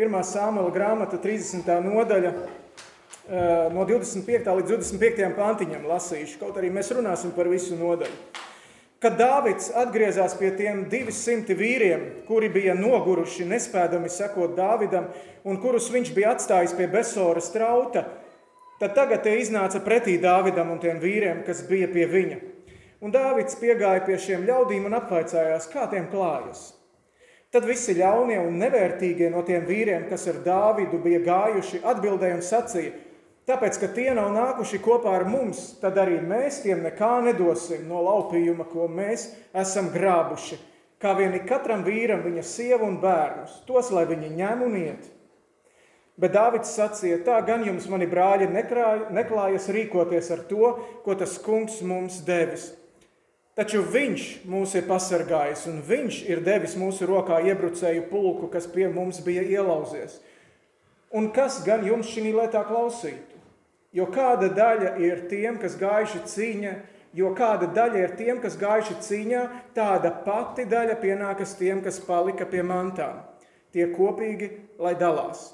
1. sāmela grāmata, 30. nodaļa, no 25. līdz 25. pantiņam lasīšu, kaut arī mēs runāsim par visu nodaļu. Kad Dāvids atgriezās pie tiem 200 vīriem, kuri bija noguruši, nespēdami sekot Dāvidam, un kurus viņš bija atstājis pie Besora strauta, tad tagad tie iznāca pretī Dāvidam un tiem vīriem, kas bija pie viņa. Un Dāvids piegāja pie šiem ļaudīm un apvaicājās, kā tiem klājas. Tad visi ļaunie un nevērtīgie no tiem vīriem, kas ar Dāvidu bija gājuši, atbildēja un sacīja: Tāpēc, ka tie nav nākuši kopā ar mums, tad arī mēs tiem nekā nedosim no laupījuma, ko mēs esam grābuši. Kā vien katram vīram viņa sieva un bērnus, tos lai viņi ņem un iet. Bet Dāvids sacīja, tā gan jums, mani brāļi, nekrāj, neklājas rīkoties ar to, ko tas kungs mums devis. Taču viņš mūs ir pasargājis, un viņš ir devis mūsu rokā iebrucēju pulku, kas pie mums bija ielauzies. Un kas gan jums šī lietā klausīt? Jo kāda daļa ir tiem, kas gājuši cīņā, jo kāda daļa ir tiem, kas gājuši cīņā, tāda pati daļa pienākas tiem, kas palika pie mantām. Tie kopīgi, lai dalās.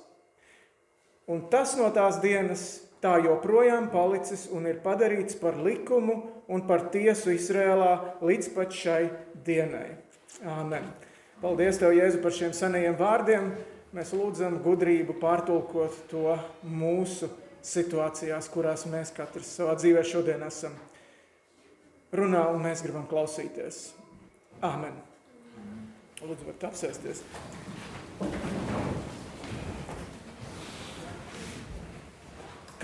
Un tas no tās dienas tā joprojām palicis un ir padarīts par likumu un par tiesu Izrēlā līdz pat šai dienai. Āmen. Paldies, Tev, Jēzu, par šiem senajiem vārdiem. Mēs lūdzam gudrību pārtulkot to mūsu situācijās, kurās mēs katrs savā dzīvē šodien esam. Runā un mēs gribam klausīties. Āmen. Lūdzu, varat apsēsties.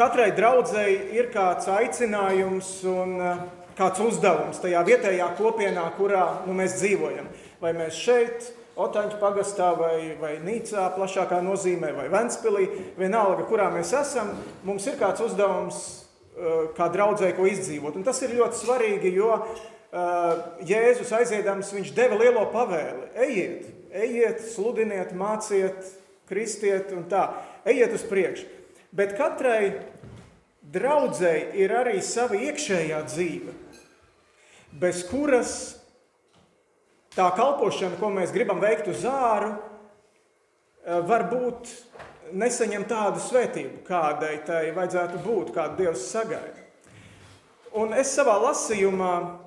Katrai draudzēji ir kāds aicinājums un eh, kāds uzdevums tajā vietējā kopienā, kurā nu, mēs dzīvojam. Vai mēs šeit, Otaņu pagastā vai, vai Nīcā plašākā nozīmē vai Ventspilī, vienalga, kurā mēs esam, mums ir kāds uzdevums uh, kā draudzēji, ko izdzīvot. Un tas ir ļoti svarīgi, jo uh, Jēzus aiziedams, viņš deva lielo pavēli. Ejiet, ejiet, sludiniet, māciet, kristiet un tā. Ejiet uz priekšu. Bet katrai draudzēji ir arī sava iekšējā dzīve, bez kuras tā kalpošana, ko mēs gribam veikt uz āru, eh, varbūt nesaņem tādu svētību, kādai tai vajadzētu būt, kādu Dievs sagaida. Un es savā lasījumā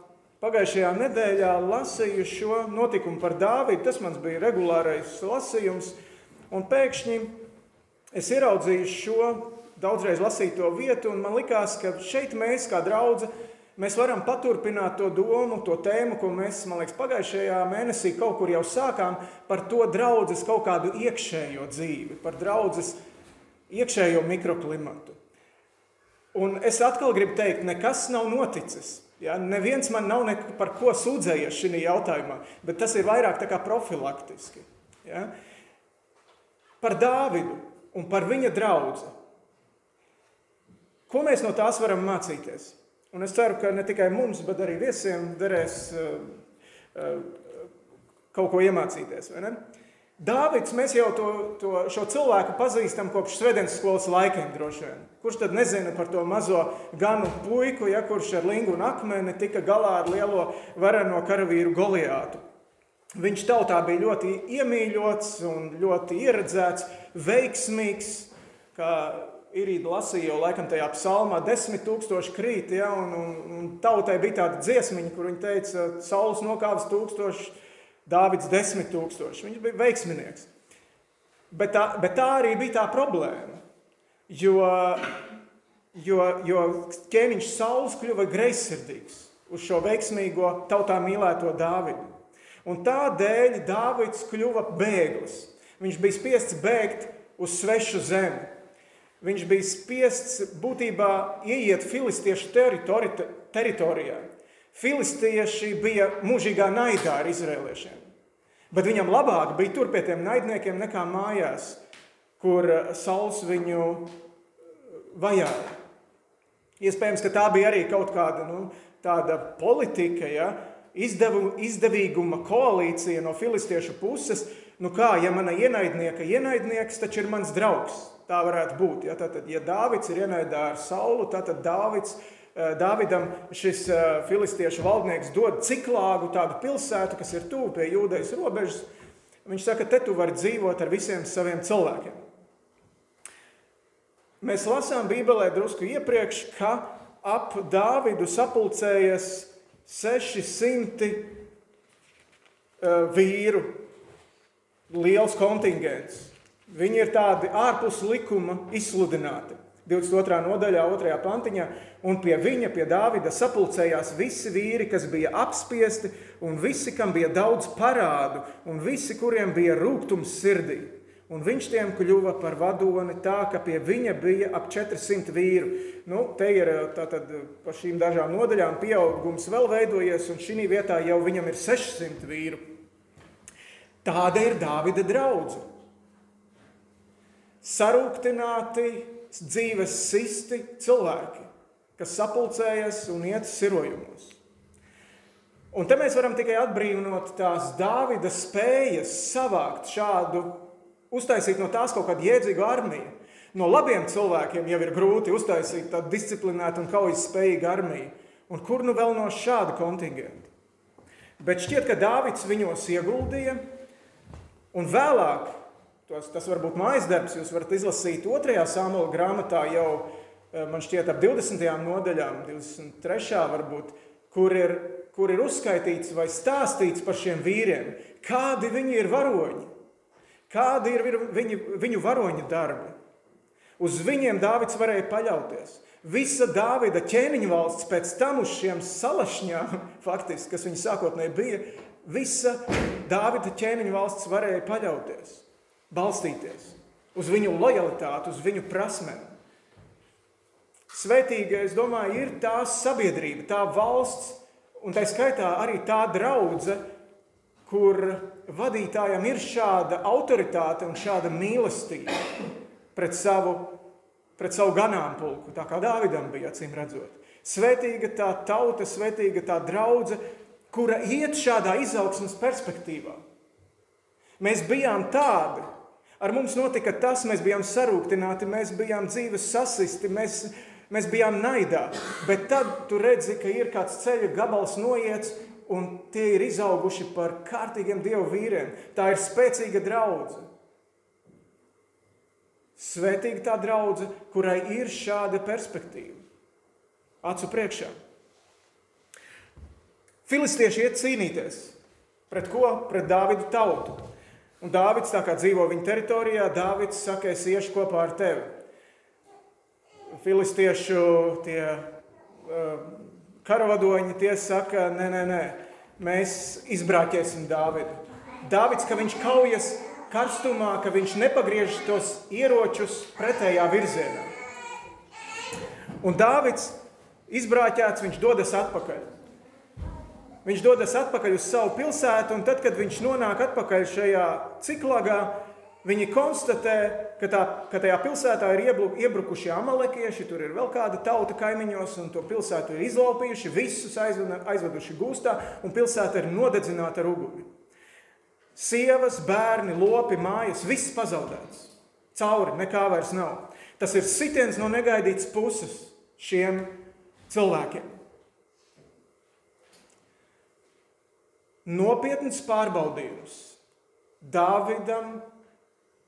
pagājušajā nedēļā lasīju šo notikumu par Dāvidu. Tas mans bija regulārais lasījums, un pēkšņi es ieraudzīju šo daudzreiz lasīto vietu, un man likās, ka šeit mēs kā draugi mēs varam paturpināt to domu, to tēmu, ko mēs, man liekas, pagājušajā mēnesī kaut kur jau sākām par to draudzes kaut kādu iekšējo dzīvi, par draudzes iekšējo mikroklimatu. Un es atkal gribu teikt, nekas nav noticis. Ja? Neviens man nav par ko sūdzējies šajā jautājumā, bet tas ir vairāk tā kā profilaktiski. Ja? Par Dāvidu un par viņa draugu. Ko mēs no tās varam mācīties? Un es ceru, ka ne tikai mums, bet arī viesiem derēs uh, uh, kaut ko iemācīties. Dāvids, mēs jau to, to, šo cilvēku pazīstam kopš Svedens skolas laikiem droši vien. Kurš tad nezina par to mazo ganu puiku, ja kurš ar lingu un akmeni tika galā ar lielo vareno karavīru Goliātu. Viņš tautā bija ļoti iemīļots un ļoti ieredzēts, veiksmīgs, kā Irīda lasīja jau laikam tajā psalmā, desmit tūkstoši krīt, ja, un, un, un tautai bija tāda dziesmiņa, kur viņi teica, saules nokāvis tūkstoši, Dāvids desmit tūkstoši. Viņš bija veiksminieks. Bet tā, bet tā arī bija tā problēma, jo, jo, jo ķēniņš saules kļuva greizsirdīgs uz šo veiksmīgo tautā mīlēto Dāvidu. Un tādēļ Dāvids kļuva bēglis. Viņš bija spiests bēgt uz svešu zemi viņš bija spiests būtībā ieiet filistiešu teritori, teritorijā. Filistieši bija mūžīgā naidā ar izrēliešiem. Bet viņam labāk bija tur pie tiem naidniekiem nekā mājās, kur saules viņu vajāja. Iespējams, ka tā bija arī kaut kāda nu, politika, ja? Izdevu, izdevīguma koalīcija no filistiešu puses. Nu kā, ja mana ienaidnieka ienaidnieks taču ir mans draugs, tā varētu būt. Ja, tātad, ja Dāvids ir ienaidā ar saulu, tad Dāvids, eh, Dāvidam šis eh, filistiešu valdnieks dod ciklāgu tādu pilsētu, kas ir tuvu pie jūdejas robežas. Viņš saka, te tu vari dzīvot ar visiem saviem cilvēkiem. Mēs lasām Bībelē drusku iepriekš, ka ap Dāvidu sapulcējas 600 uh, vīru, liels kontingents. Viņi ir tādi ārpus likuma izsludināti. 22. nodaļā, 2. pantiņā, un pie viņa, pie Dāvida, sapulcējās visi vīri, kas bija apspiesti, un visi, kam bija daudz parādu, un visi, kuriem bija rūkums sirdī. Un viņš tiem kļuva par vadoni tā, ka pie viņa bija ap 400 vīru. Nu, te ir tātad pa šīm dažām nodaļām pieaugums vēl veidojies, un šī vietā jau viņam ir 600 vīru. Tāda ir Dāvida draudzene. Sarūktināti, dzīves sisti cilvēki, kas sapulcējas un iet sirojumos. Un te mēs varam tikai atbrīvot tās Dāvida spējas savākt šādu, uztaisīt no tās kaut kādu jēdzīgu armiju. No labiem cilvēkiem jau ir grūti uztaisīt tādu disciplinētu un kaujas spējīgu armiju. Un kur nu vēl no šāda kontingenta? Bet šķiet, ka Dāvids viņos ieguldīja, un vēlāk Tas, tas var būt mājas darbs. Jūs varat izlasīt otrajā samuēlā grāmatā jau, eh, man šķiet, ap 20. nodaļām, 23. varbūt, kur ir, kur ir uzskaitīts vai stāstīts par šiem vīriem, kādi viņi ir varoņi, kādi ir viņu, viņu varoņu darbi. Uz viņiem Dāvids varēja paļauties. Visa Dāvida ķēniņa valsts pēc tam uz šiem salašņām, faktiski, kas viņa sākotnēji bija, visa Dāvida ķēniņa valsts varēja paļauties balstīties uz viņu lojalitāti, uz viņu prasmēm. Svētīga, es domāju, ir tā sabiedrība, tā valsts, un tā skaitā arī tā draudzene, kur vadītājam ir šāda autoritāte un šāda mīlestība pret savu, pret savu ganāmpulku, tā kā Dāvidam bija acīm redzot. Svētīga tā tauta, svētīga tā draudzene, kura iet šādā izaugsmas perspektīvā. Mēs bijām tādi, Ar mums notika tas, mēs bijām sarūktināti, mēs bijām dzīves sasisti, mēs, mēs bijām naidā. Bet tad tu redzi, ka ir kāds ceļa gabals noiets, un tie ir izauguši par kārtīgiem dievu vīriem. Tā ir spēcīga draudzene. Svētīga tā draudzene, kurai ir šāda perspektīva. Acu priekšā. Filistieši iet cīnīties. Pret ko? Pret Dāvidu tautu. Un Dāvids tā kā dzīvo viņa teritorijā, Dāvids saka, es iešu kopā ar tevi. Filistiešu tie uh, karavadoņi tie saka, nē, nē, nē, mēs izbrāķēsim Dāvidu. Dāvids, ka viņš kaujas karstumā, ka viņš nepagriež tos ieročus pretējā virzienā. Un Dāvids izbrāķēts, viņš dodas atpakaļ. Viņš dodas atpakaļ uz savu pilsētu, un tad, kad viņš nonāk atpakaļ šajā ciklagā, viņi konstatē, ka, tā, ka tajā pilsētā ir iebrukuši amalekieši, tur ir vēl kāda tauta kaimiņos, un to pilsētu ir izlaupījuši, visus aizveduši gūstā, un pilsēta ir nodedzināta ar uguni. Sievas, bērni, lopi, mājas, viss pazaudēts. Cauri, nekā vairs nav. Tas ir sitiens no negaidītas puses šiem cilvēkiem. Nopietns pārbaudījums Dāvidam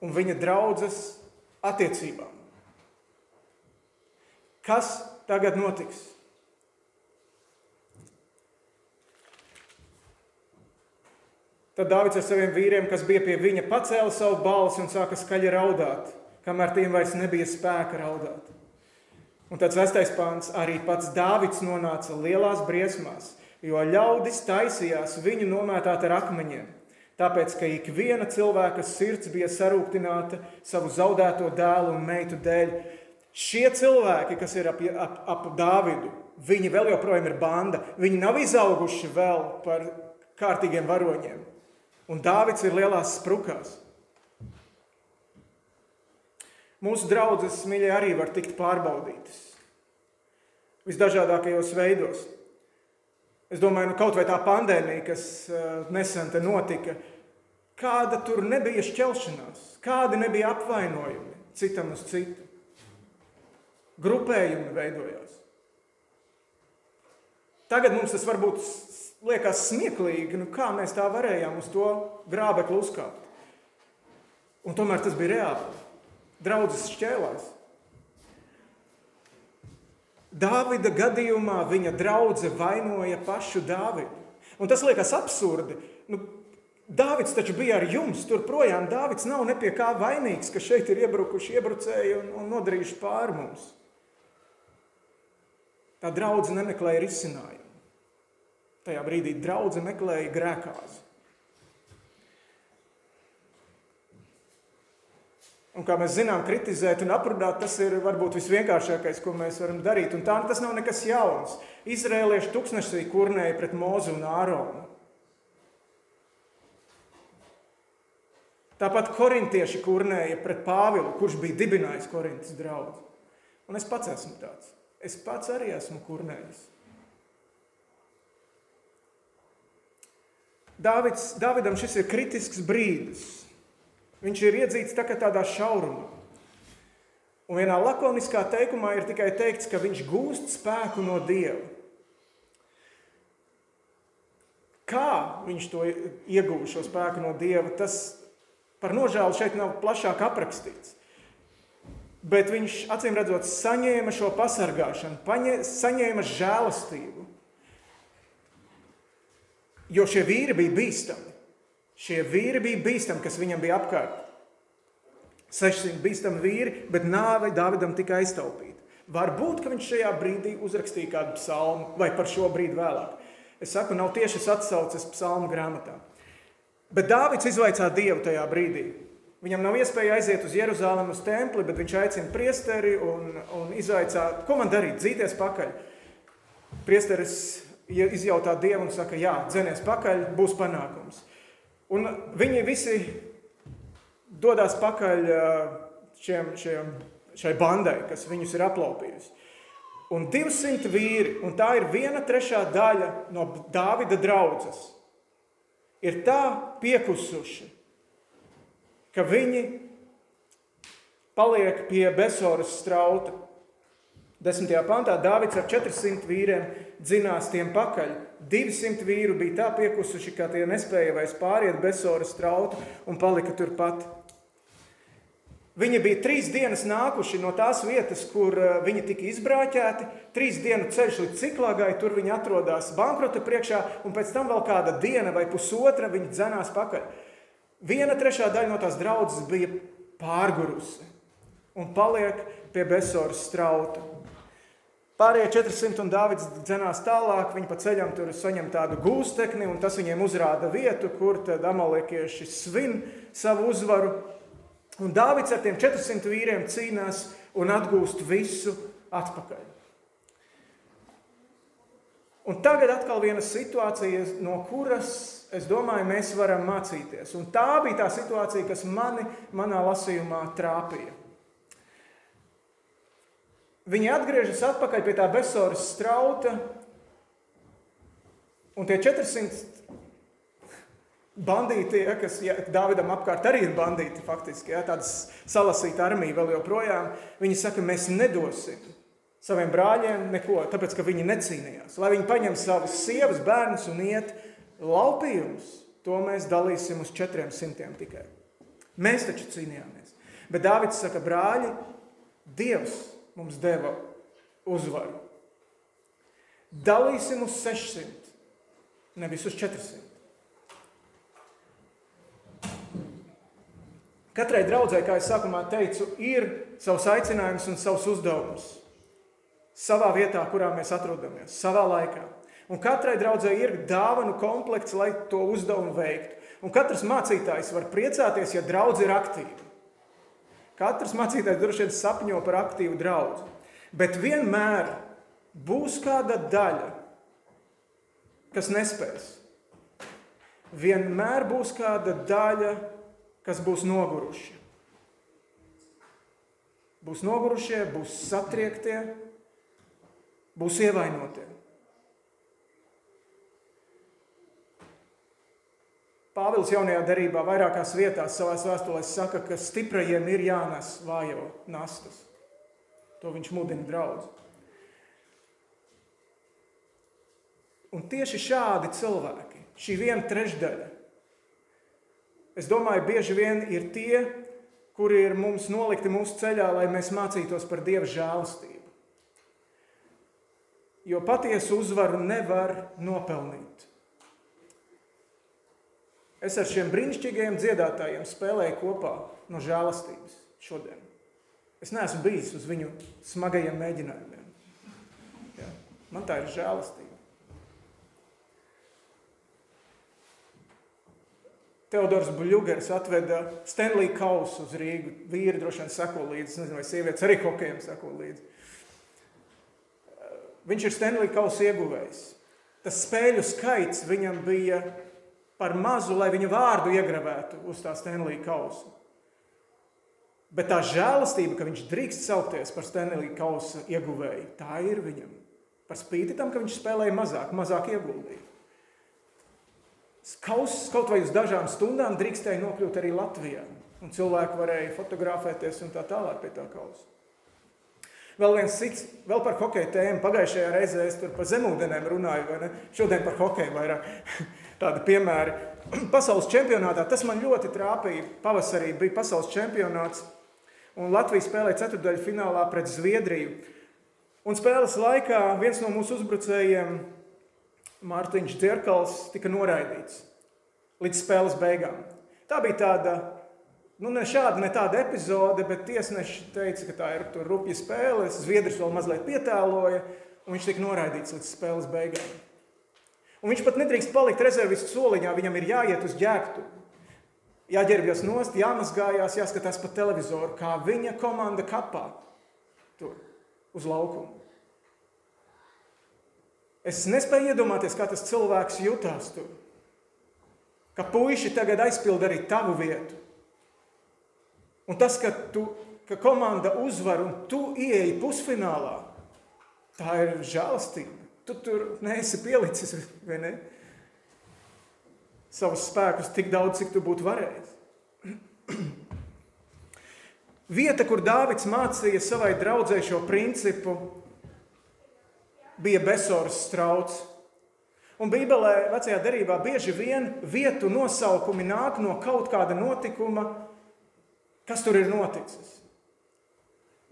un viņa draudzes attiecībām. Kas tagad notiks? Tad Dārvids ar saviem vīriem, kas bija pie viņa, pacēla savu balsi un sāka skaļi raudāt, kamēr tiem vairs nebija spēka raudāt. Un tāds sestais pāns arī pats Dārvids nonāca lielās briesmās, jo ļaudis taisījās viņu nomētāt ar akmeņiem. Tāpēc, ka ik viena cilvēka sirds bija sarūktināta savu zaudēto dēlu un meitu dēļ. Šie cilvēki, kas ir ap, ap, ap Dāvidu, viņi vēl joprojām ir banda. Viņi nav izauguši vēl par kārtīgiem varoņiem. Un Dāvids ir lielās sprukās. Mūsu draudzes, mīļie, arī var tikt pārbaudītas visdažādākajos veidos. Es domāju, nu, kaut vai tā pandēmija, kas uh, nesen te notika, kāda tur nebija šķelšanās, kādi nebija apvainojumi citam uz citu. Grupējumi veidojās. Tagad mums tas varbūt liekas smieklīgi, nu kā mēs tā varējām uz to grābekli uzkāpt. Un tomēr tas bija reāli. Draudzes šķēlās. Dāvida gadījumā viņa draudzene vainoja pašu Dāvidu. Un tas liekas absurdi. Nu, Dāvids taču bija ar jums, tur projām. Dāvids nav ne pie kā vainīgs, ka šeit ir iebrukuši iebrucēji un, un nodarījuši pāri mums. Tā draudzene nemeklēja risinājumu. Tajā brīdī draudzene meklēja grēkāzi. Un, kā mēs zinām, kritizēt un aprunāt, tas ir varbūt visvienkāršākais, ko mēs varam darīt. Un tā tas nav nekas jauns. Izrēlieši tūkstnesī kurnēja pret Mozu un Āronu. Tāpat korintieši kurnēja pret Pāvilu, kurš bija dibinājis Korintas draugu. Un es pats esmu tāds. Es pats arī esmu kurnējis. Dāvids, Dāvidam šis ir kritisks brīdis. Viņš ir iedzīts tā tādā šaurumā. Un vienā lakoniskā teikumā ir tikai teikts, ka viņš gūst spēku no Dieva. Kā viņš to iegūst, šo spēku no Dieva, tas Par nožēlu šeit nav plašāk aprakstīts. Bet viņš acīm redzot, saņēma šo pasargāšanu, paņē, saņēma žēlastību. Jo šie vīri bija bīstami. Šie vīri bija bīstami, kas viņam bija apkārt. 600 bīstami vīri, bet nāve Dāvidam tika aiztaupīta. Varbūt, ka viņš šajā brīdī uzrakstīja kādu psalmu, vai par šo brīdi vēlāk. Es saku, nav tiešas atsauces psalmu grāmatā. Bet Dāvids izvaicā Dievu tajā brīdī. Viņam nav iespēja aiziet uz Jeruzalem, uz templi, bet viņš aicina priesteri un, un izvaicā, ko man darīt, dzīties pakaļ. Priesteris izjautā Dievu un saka, jā, dzenies pakaļ, būs panākums. Un viņi visi dodas pakaļ šiem, šiem, šai bandai, kas viņus ir aplaupījusi. Un 200 vīri, un tā ir viena trešā daļa no Dāvida draudzes ir tā piekusuši, ka viņi paliek pie Besoras strauta. Desmitajā pantā Dāvids ar 400 vīriem dzinās tiem pakaļ. 200 vīru bija tā piekusuši, ka tie nespēja vairs pāriet Besoras strautu un palika turpat. Viņi bija trīs dienas nākuši no tās vietas, kur eh, viņi tika izbrāķēti. Trīs dienu ceļš līdz ciklāgai, tur viņi atrodas bankrota priekšā, un pēc tam vēl kāda diena vai pusotra viņi dzenās pakaļ. Viena trešā daļa no tās draudzes bija pārgurusi un paliek pie Besoras strauta. Pārējie 400 un Dārvids dzenās tālāk, viņi pa ceļam tur saņem tādu gūstekni, un tas viņiem uzrāda vietu, kur tad amalekieši svin savu uzvaru. Un Dāvids ar tiem 400 vīriem cīnās un atgūst visu atpakaļ. Un tagad atkal viena situācija, no kuras, es domāju, mēs varam mācīties. Un tā bija tā situācija, kas mani manā lasījumā trāpīja. Viņi atgriežas atpakaļ pie tā Besoras strauta, un tie 400 bandīti, ja, kas ja, Dāvidam apkārt arī ir bandīti, faktiski, ja, tādas salasīta armija vēl joprojām, viņi saka, mēs nedosim saviem brāļiem neko, tāpēc, ka viņi necīnījās. Lai viņi paņem savas sievas, bērnus un iet laupījumus, to mēs dalīsim uz 400 tikai. Mēs taču cīnījāmies. Bet Dāvids saka, brāļi, Dievs mums deva uzvaru. Dalīsim uz 600, nevis uz 400. Katrai draudzē, kā jau sākumā teicu, ir savs aicinājums un savs uzdevums. Savā vietā, kurā mēs atrodamies, savā laikā. Un katrai draudzē ir dāvanu komplekts, lai to uzdevumu veiktu. Un katrs mācītājs var priecāties, ja draugs ir aktīva. Katrs mācītājs droši vien sapņo par aktīvu draugu. Bet vienmēr būs kāda daļa, kas nespēs. Vienmēr būs kāda daļa, kas būs noguruši. Būs nogurušie, būs satriektie, būs ievainotie. Pāvils jaunajā darbā vairākās vietās savā vēstulē saka, ka stiprajiem ir jānes vājo nastas. To viņš mudina draugu. Un tieši šādi cilvēki, šī viena trešdaļa, es domāju, bieži vien ir tie, kuri ir mums nolikti mūsu ceļā, lai mēs mācītos par Dieva žēlastību. Jo patiesu uzvaru nevar nopelnīt. Es ar šiem brīnišķīgajiem dziedātājiem spēlēju kopā no žēlastības šodien. Es neesmu bijis uz viņu smagajiem mēģinājumiem. Ja? Man tā ir žēlastība. Teodors Buļģers atveda Stanley Kausu uz Rīgu. Vīri droši vien seko līdzi, nezinu, vai sievietes arī hokejam seko līdzi. Viņš ir Stanley Kausa ieguvējs. Tas spēļu skaits viņam bija par mazu, lai viņa vārdu iegravētu uz tā Stanley Kausa. Bet tā žēlastība, ka viņš drīkst saukties par Stanley Kausa ieguvēju, tā ir viņam. Par spīti tam, ka viņš spēlēja mazāk, mazāk ieguldīja. Kauss kaut vai uz dažām stundām drīkstēja nokļūt arī Latvijā. Un cilvēki varēja fotografēties un tā tālāk pie tā kausa. Vēl viens cits, vēl par hokeja tēmu. Pagājušajā reizē es tur par zemūdenēm runāju, vai ne? Šodien par hokeju vairāk tādi piemēri. Pasaules čempionātā tas man ļoti trāpīja. Pavasarī bija pasaules čempionāts, un Latvija spēlēja ceturdaļu finālā pret Zviedriju. Un spēles laikā viens no mūsu uzbrucējiem Mārtiņš Dzirkals tika noraidīts līdz spēles beigām. Tā bija tāda, nu ne šāda, ne tāda epizode, bet tiesneši teica, ka tā ir rupja spēle. Zviedrs vēl mazliet pietēloja, un viņš tika noraidīts līdz spēles beigām. Un viņš pat nedrīkst palikt rezervistu soliņā, viņam ir jāiet uz ģērbtu. Jāģērbjas nost, jāmazgājās, jāskatās pa televizoru, kā viņa komanda kapā tur uz laukumu. Es nespēju iedomāties, kā tas cilvēks jutās tur. Ka puiši tagad aizpild arī tavu vietu. Un tas, ka, tu, ka komanda uzvar un tu ieeji pusfinālā, tā ir žēlastība. Tu tur neesi pielicis, ne? Savus spēkus tik daudz, cik tu būtu varējis. Vieta, kur Dāvids mācīja savai draudzē šo principu, bija Besoras strauts. Un Bībelē, vecajā derībā, bieži vien vietu nosaukumi nāk no kaut kāda notikuma, kas tur ir noticis.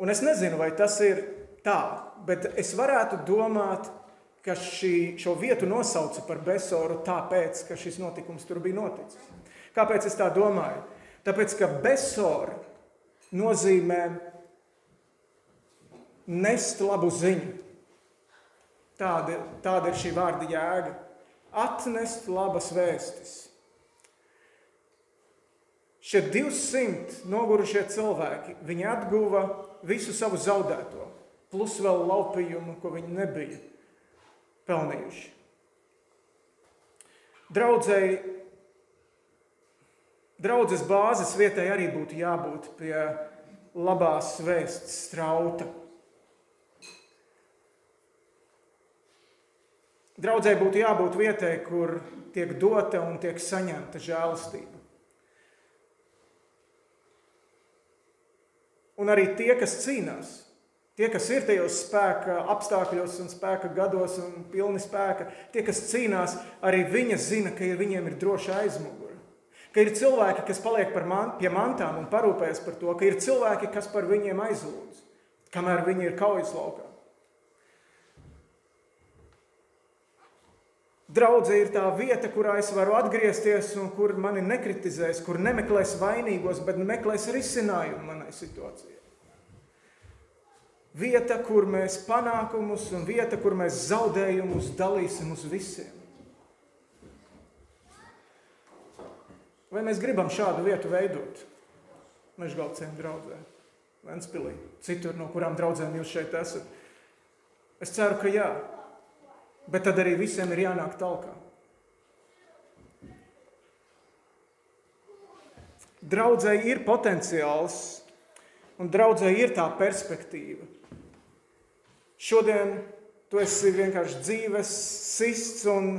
Un es nezinu, vai tas ir tā, bet es varētu domāt, ka šī, šo vietu nosauca par Besoru tāpēc, ka šis notikums tur bija noticis. Kāpēc es tā domāju? Tāpēc, ka Besora nozīmē nest labu ziņu. Tāda, tāda ir šī vārda jēga. Atnest labas vēstis. Šie 200 nogurušie cilvēki, viņi atguva visu savu zaudēto, plus vēl laupījumu, ko viņi nebija pelnījuši. Draudzēji, draudzes bāzes vietai arī būtu jābūt pie labās vēsts strauta. Draudzē būtu jābūt vietai, kur tiek dota un tiek saņemta žēlastība. Un arī tie, kas cīnās, tie, kas ir tajos spēka apstākļos un spēka gados un pilni spēka, tie, kas cīnās, arī viņi zina, ka viņiem ir droša aizmugure. Ka ir cilvēki, kas paliek man, pie mantām un parūpējas par to, ka ir cilvēki, kas par viņiem aizlūdz, kamēr viņi ir kaujas laukā. Draudzē ir tā vieta, kurā es varu atgriezties un kur mani nekritizēs, kur nemeklēs vainīgos, bet meklēs risinājumu manai situācijai. Vieta, kur mēs panākumus un vieta, kur mēs zaudējumus dalīsim uz visiem. Vai mēs gribam šādu vietu veidot? Mežgalciem draudzē, Ventspilī, citur, no kurām draudzēm jūs šeit esat? Es ceru, ka jā. Bet tad arī visiem ir jānāk talkā. Draudzē ir potenciāls, un draudzē ir tā perspektīva. Šodien tu esi vienkārši dzīves sists un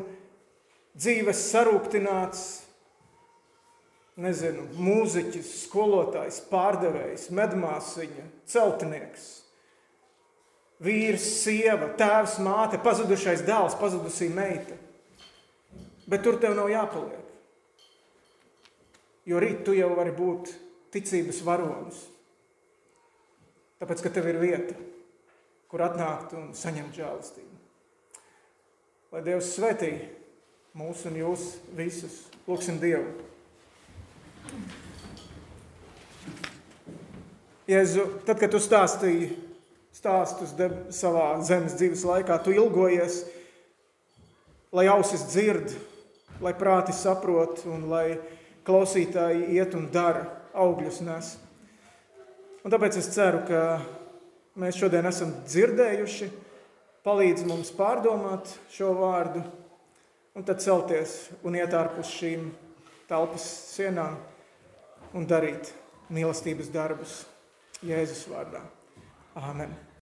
dzīves sarūktināts, nezinu, mūziķis, skolotājs, pārdevējs, medmāsiņa, celtnieks vīrs, sieva, tēvs, māte, pazudušais dēls, pazudusī meita. Bet tur tev nav jāpaliek. Jo rīt tu jau vari būt ticības varonis. Tāpēc, ka tev ir vieta, kur atnākt un saņemt žēlastību. Lai Dievs svētī mūs un jūs visus. Lūksim Dievu. Jēzu, tad, kad tu stāstīji stāstus savā zemes dzīves laikā, tu ilgojies, lai ausis dzird, lai prāti saprot un lai klausītāji iet un dara augļus nes. Un tāpēc es ceru, ka mēs šodien esam dzirdējuši, palīdz mums pārdomāt šo vārdu un tad celties un iet ārpus šīm telpas sienām un darīt mīlestības darbus Jēzus vārdā. Āmen!